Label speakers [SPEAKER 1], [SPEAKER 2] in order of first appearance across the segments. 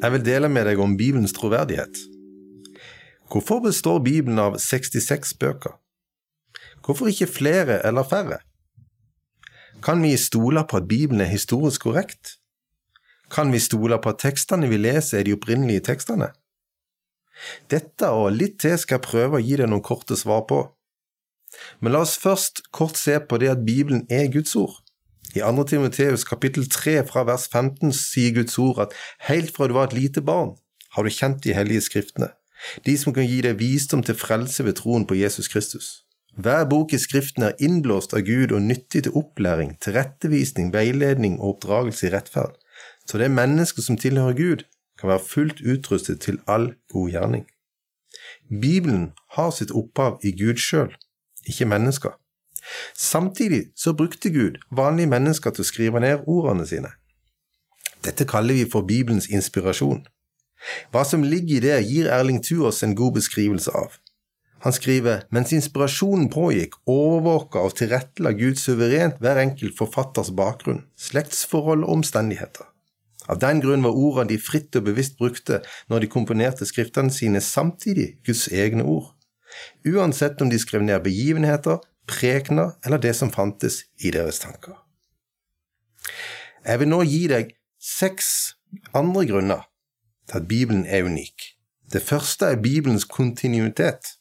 [SPEAKER 1] Jeg vil dele med deg om Bibelens troverdighet. Hvorfor består Bibelen av 66 bøker? Hvorfor ikke flere eller færre? Kan vi stole på at Bibelen er historisk korrekt? Kan vi stole på at tekstene vi leser er de opprinnelige tekstene? Dette og litt til skal jeg prøve å gi deg noen korte svar på. Men la oss først kort se på det at Bibelen er Guds ord. I 2. Timoteus kapittel 3 fra vers 15 sier Guds ord at helt fra du var et lite barn, har du kjent de hellige skriftene, de som kan gi deg visdom til frelse ved troen på Jesus Kristus. Hver bok i Skriften er innblåst av Gud og nyttig til opplæring, tilrettevisning, veiledning og oppdragelse i rettferd, så det mennesket som tilhører Gud, kan være fullt utrustet til all god gjerning. Bibelen har sitt opphav i Gud sjøl, ikke mennesker. Samtidig så brukte Gud vanlige mennesker til å skrive ned ordene sine. Dette kaller vi for Bibelens inspirasjon. Hva som ligger i det, gir Erling Tuås en god beskrivelse av. Han skriver mens inspirasjonen pågikk, overvåka og tilrettela Gud suverent hver enkelt forfatters bakgrunn, slektsforhold og omstendigheter. Av den grunn var ordene de fritt og bevisst brukte når de komponerte skriftene sine, samtidig Guds egne ord. Uansett om de skrev ned begivenheter, prekener eller det som fantes i deres tanker. Jeg vil nå gi deg seks andre grunner til at Bibelen er unik. Det første er Bibelens kontinuitet.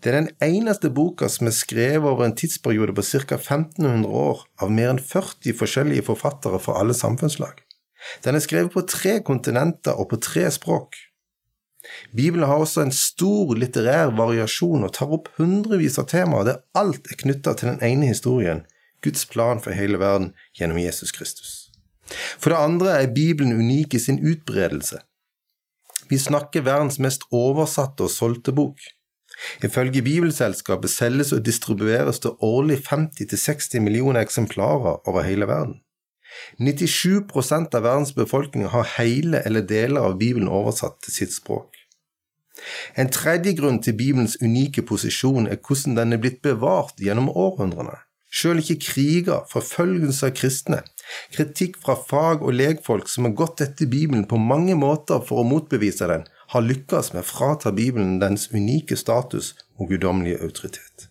[SPEAKER 1] Det er den eneste boka som er skrevet over en tidsperiode på ca. 1500 år av mer enn 40 forskjellige forfattere fra alle samfunnslag. Den er skrevet på tre kontinenter og på tre språk. Bibelen har også en stor litterær variasjon og tar opp hundrevis av temaer der alt er knytta til den ene historien, Guds plan for hele verden gjennom Jesus Kristus. For det andre er Bibelen unik i sin utbredelse. Vi snakker verdens mest oversatte og solgte bok. Ifølge Bibelselskapet selges og distribueres det årlig 50–60 millioner eksemplarer over hele verden. 97% av verdens befolkning har hele eller deler av Bibelen oversatt til sitt språk. En tredje grunn til Bibelens unike posisjon er hvordan den er blitt bevart gjennom århundrene. Sjøl ikke kriger, forfølgelse av kristne, kritikk fra fag- og legfolk som har gått etter Bibelen på mange måter for å motbevise den, har lykkes med å frata Bibelen dens unike status og guddommelige autoritet.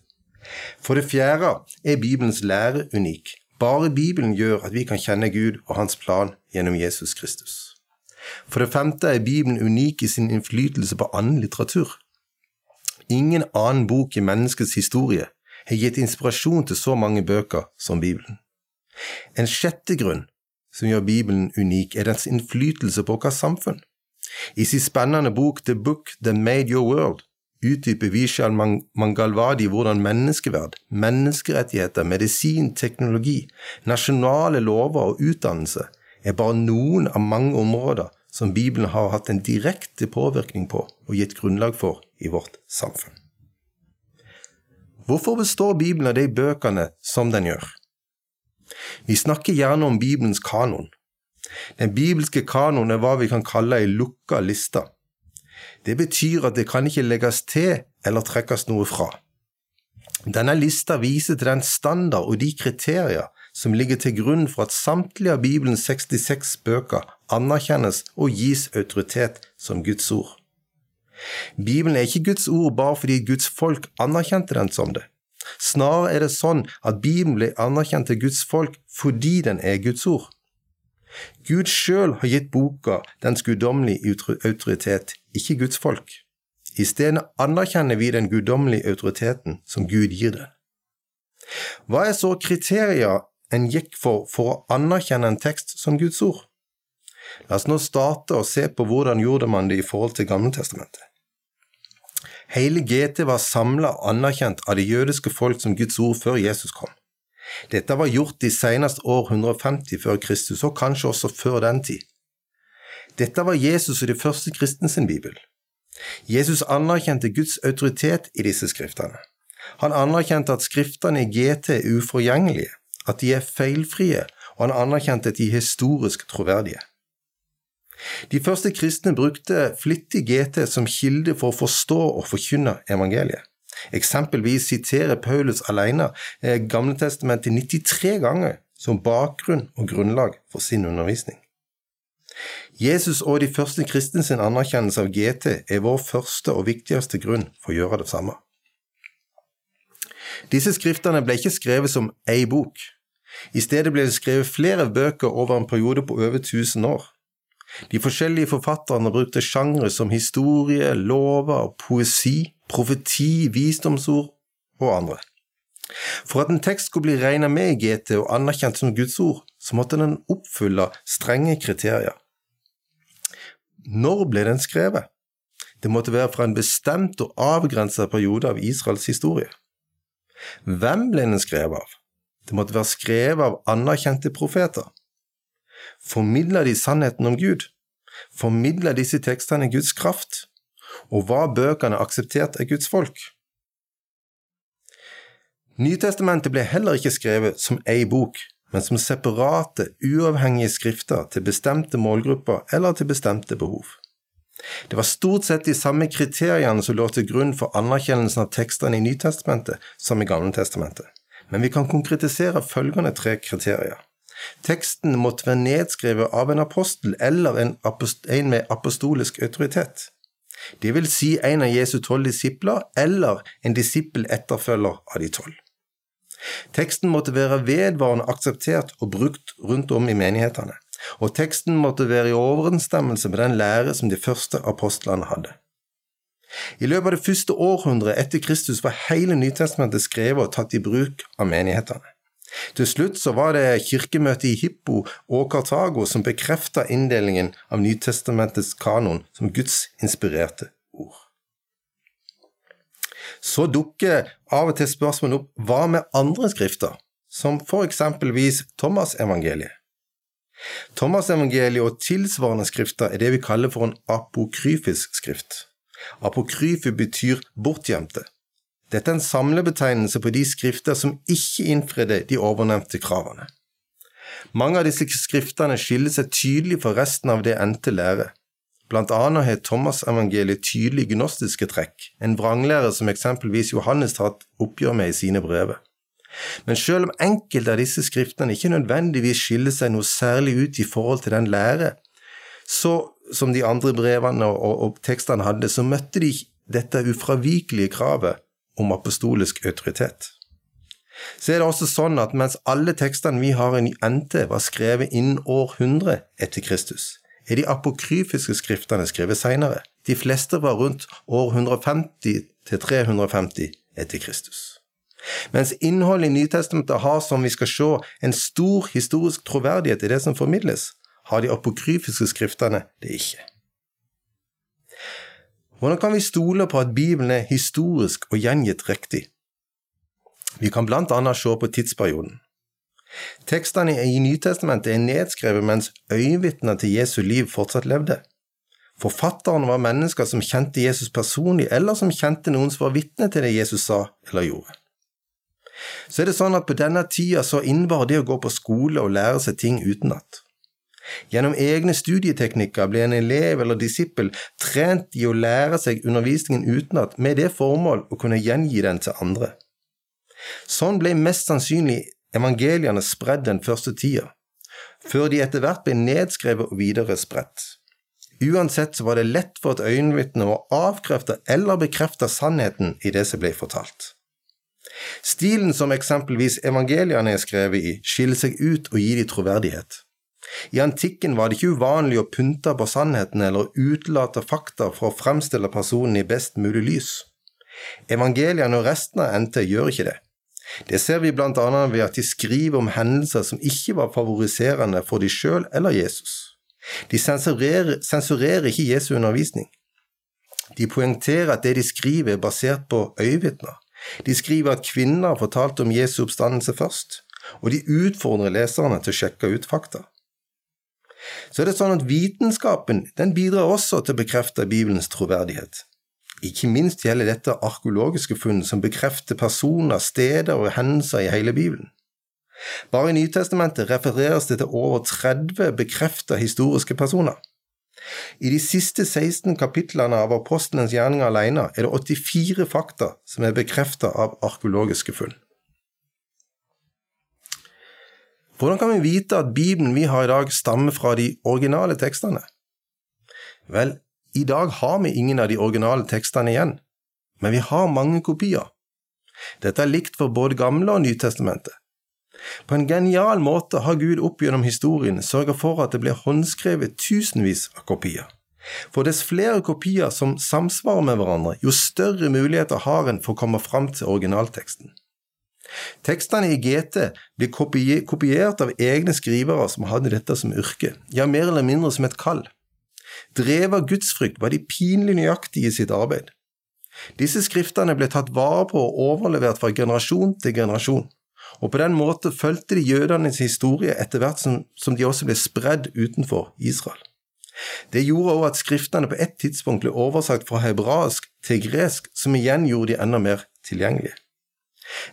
[SPEAKER 1] For det fjerde er Bibelens lære unik. Bare Bibelen gjør at vi kan kjenne Gud og hans plan gjennom Jesus Kristus. For det femte er Bibelen unik i sin innflytelse på annen litteratur. Ingen annen bok i menneskets historie har gitt inspirasjon til så mange bøker som Bibelen. En sjette grunn som gjør Bibelen unik, er dens innflytelse på vårt samfunn. I sin spennende bok The Book That Made Your World utdyper Vishal Mangalwadi hvordan menneskeverd, menneskerettigheter, medisin, teknologi, nasjonale lover og utdannelse er bare noen av mange områder som Bibelen har hatt en direkte påvirkning på og gitt grunnlag for i vårt samfunn. Hvorfor består Bibelen av de bøkene som den gjør? Vi snakker gjerne om Bibelens kanon. Den bibelske kanon er hva vi kan kalle ei lukka liste det betyr at det kan ikke legges til eller trekkes noe fra. Denne lista viser til den standard og de kriterier som ligger til grunn for at samtlige av Bibelens 66 bøker anerkjennes og gis autoritet som Guds ord. Bibelen er ikke Guds ord bare fordi Guds folk anerkjente den som det. Snarere er det sånn at Bibelen ble anerkjent til Guds folk fordi den er Guds ord. Gud sjøl har gitt boka dens guddommelige autoritet, ikke Guds folk. I stedet anerkjenner vi den guddommelige autoriteten som Gud gir den. Hva er så kriterier en gikk for for å anerkjenne en tekst som Guds ord? La oss nå starte og se på hvordan gjorde man det i forhold til Gammeltestamentet. Hele GT var samla og anerkjent av det jødiske folk som Guds ord før Jesus kom. Dette var gjort de seneste år 150 før Kristus, og kanskje også før den tid. Dette var Jesus og de første kristne sin bibel. Jesus anerkjente Guds autoritet i disse skriftene. Han anerkjente at skriftene i GT er uforgjengelige, at de er feilfrie, og han anerkjente at de er historisk troverdige. De første kristne brukte flittig GT som kilde for å forstå og forkynne evangeliet. Eksempelvis siterer Paulus alene Gamletestamentet 93 ganger som bakgrunn og grunnlag for sin undervisning. Jesus og de første kristne sin anerkjennelse av GT er vår første og viktigste grunn for å gjøre det samme. Disse skriftene ble ikke skrevet som ei bok. I stedet ble det skrevet flere bøker over en periode på over 1000 år. De forskjellige forfatterne brukte sjangre som historie, lover, poesi, profeti, visdomsord og andre. For at en tekst skulle bli regnet med i GT og anerkjent som Guds ord, så måtte den oppfylle strenge kriterier. Når ble den skrevet? Det måtte være fra en bestemt og avgrenset periode av Israels historie. Hvem ble den skrevet av? Det måtte være skrevet av anerkjente profeter. Formidler de sannheten om Gud? Formidler disse tekstene Guds kraft? Og var bøkene akseptert av Guds folk? Nytestamentet ble heller ikke skrevet som ei bok, men som separate, uavhengige skrifter til bestemte målgrupper eller til bestemte behov. Det var stort sett de samme kriteriene som lå til grunn for anerkjennelsen av tekstene i Nytestamentet som i Gamletestamentet, men vi kan konkretisere følgende tre kriterier. Teksten måtte være nedskrevet av en apostel eller en, en med apostolisk autoritet. Det vil si en av Jesu tolv disipler eller en disippel etterfølger av de tolv. Teksten måtte være vedvarende akseptert og brukt rundt om i menighetene, og teksten måtte være i overensstemmelse med den lære som de første apostlene hadde. I løpet av det første århundret etter Kristus var hele Nytestamentet skrevet og tatt i bruk av menighetene. Til slutt så var det kirkemøtet i Hippo og Kartago som bekrefta inndelingen av Nytestamentets kanon som Guds inspirerte ord. Så dukker av og til spørsmålet opp hva med andre skrifter, som for eksempelvis Thomas-evangeliet. Thomas-evangeliet og tilsvarende skrifter er det vi kaller for en apokryfisk skrift. Apokryfe betyr bortgjemte. Dette er en samlebetegnelse på de skrifter som ikke innfridde de ovennevnte kravene. Mange av disse skriftene skiller seg tydelig fra resten av det endte lære. Blant annet har Thomas-evangeliet tydelige gnostiske trekk, en vranglære som eksempelvis Johannes tatt oppgjør med i sine brever. Men selv om enkelte av disse skriftene ikke nødvendigvis skiller seg noe særlig ut i forhold til den lære, så som de andre brevene og, og tekstene hadde, så møtte de dette ufravikelige kravet om apostolisk autoritet. Så er det også sånn at mens alle tekstene vi har i NT var skrevet innen år 100 etter Kristus, er de apokryfiske skriftene skrevet senere. De fleste var rundt år 150 til 350 etter Kristus. Mens innholdet i Nytestamentet har, som vi skal se, en stor historisk troverdighet i det som formidles, har de apokryfiske skriftene det ikke. Hvordan kan vi stole på at Bibelen er historisk og gjengitt riktig? Vi kan blant annet se på tidsperioden. Tekstene i Nytestamentet er nedskrevet mens øyenvitner til Jesu liv fortsatt levde. Forfatterne var mennesker som kjente Jesus personlig, eller som kjente noen som var vitne til det Jesus sa eller gjorde. Så er det sånn at på denne tida så innebar det å gå på skole og lære seg ting utenat. Gjennom egne studieteknikker ble en elev eller disippel trent i å lære seg undervisningen utenat med det formål å kunne gjengi den til andre. Sånn ble mest sannsynlig evangeliene spredd den første tida, før de etter hvert ble nedskrevet og videre spredt. Uansett så var det lett for et øyenvitne å avkrefte eller bekrefte sannheten i det som ble fortalt. Stilen som eksempelvis evangeliene er skrevet i, skiller seg ut og gir de troverdighet. I antikken var det ikke uvanlig å pynte på sannheten eller utelate fakta for å fremstille personen i best mulig lys. Evangeliene og resten av NT gjør ikke det. Det ser vi blant annet ved at de skriver om hendelser som ikke var favoriserende for de sjøl eller Jesus. De sensurerer, sensurerer ikke Jesu undervisning. De poengterer at det de skriver er basert på øyevitner. De skriver at kvinner fortalte om Jesu oppstandelse først, og de utfordrer leserne til å sjekke ut fakta. Så er det sånn at vitenskapen den bidrar også til å bekrefte Bibelens troverdighet. Ikke minst gjelder dette arkeologiske funn som bekrefter personer, steder og hendelser i hele Bibelen. Bare i Nytestamentet refereres det til over 30 bekrefta historiske personer. I de siste 16 kapitlene av apostelens gjerning alene er det 84 fakta som er bekrefta av arkeologiske funn. Hvordan kan vi vite at Bibelen vi har i dag, stammer fra de originale tekstene? Vel, i dag har vi ingen av de originale tekstene igjen, men vi har mange kopier. Dette er likt for både Gamle og Nytestamentet. På en genial måte har Gud opp gjennom historien sørget for at det blir håndskrevet tusenvis av kopier. For dess flere kopier som samsvarer med hverandre, jo større muligheter har en for å komme fram til originalteksten. Tekstene i GT blir kopiert av egne skrivere som hadde dette som yrke, ja, mer eller mindre som et kall. Drevet av gudsfrykt var de pinlig nøyaktige i sitt arbeid. Disse skriftene ble tatt vare på og overlevert fra generasjon til generasjon og på den måten fulgte de jødenes historie etter hvert som, som de også ble spredd utenfor Israel. Det gjorde også at skriftene på et tidspunkt ble oversagt fra hebraisk til gresk, som igjen gjorde de enda mer tilgjengelige.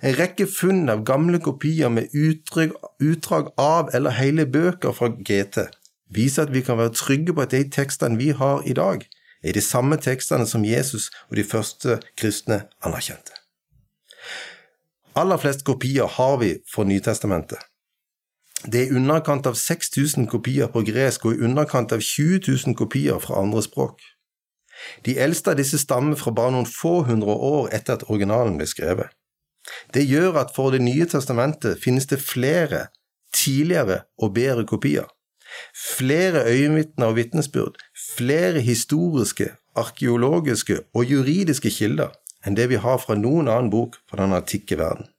[SPEAKER 1] En rekke funn av gamle kopier med utdrag, utdrag av eller hele bøker fra GT viser at vi kan være trygge på at de tekstene vi har i dag, er de samme tekstene som Jesus og de første kristne anerkjente aller flest kopier har vi fra Nytestamentet. Det er i underkant av 6000 kopier på gresk og i underkant av 20 000 kopier fra andre språk. De eldste av disse stammer fra bare noen få hundre år etter at originalen ble skrevet. Det gjør at for Det nye testamentet finnes det flere, tidligere og bedre kopier. Flere øyenvitner og vitnesbyrd, flere historiske, arkeologiske og juridiske kilder enn det vi har fra noen annen bok fra den antikke verden.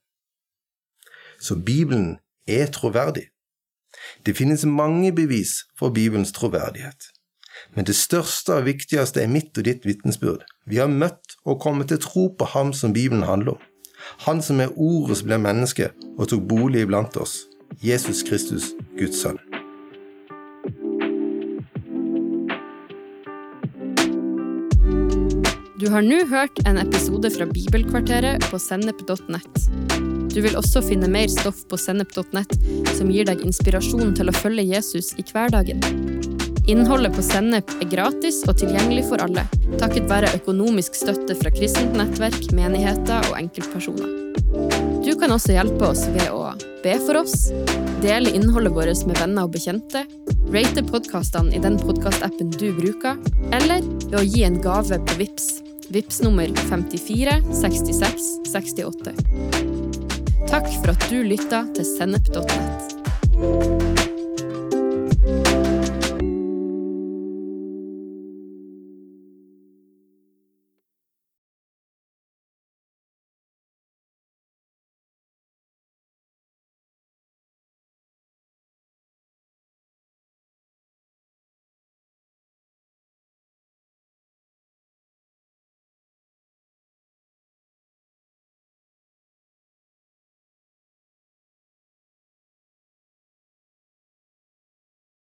[SPEAKER 1] Så Bibelen er troverdig. Det finnes mange bevis for Bibelens troverdighet. Men det største og viktigste er mitt og ditt vitnesbyrd. Vi har møtt og kommet til tro på Ham som Bibelen handler om. Han som er Ordet som ble menneske og tok bolig iblant oss. Jesus Kristus, Guds sønn.
[SPEAKER 2] Du har nå hørt en episode fra Bibelkvarteret på sennep.nett. Du vil også finne mer stoff på sennep.nett som gir deg inspirasjon til å følge Jesus i hverdagen. Innholdet på Sennep er gratis og tilgjengelig for alle, takket være økonomisk støtte fra kristent nettverk, menigheter og enkeltpersoner. Du kan også hjelpe oss ved å be for oss, dele innholdet vårt med venner og bekjente, rate podkastene i den podkastappen du bruker, eller ved å gi en gave på VIPS VIPS nummer 54 66 68. Takk for at du lytta til sennep.nett.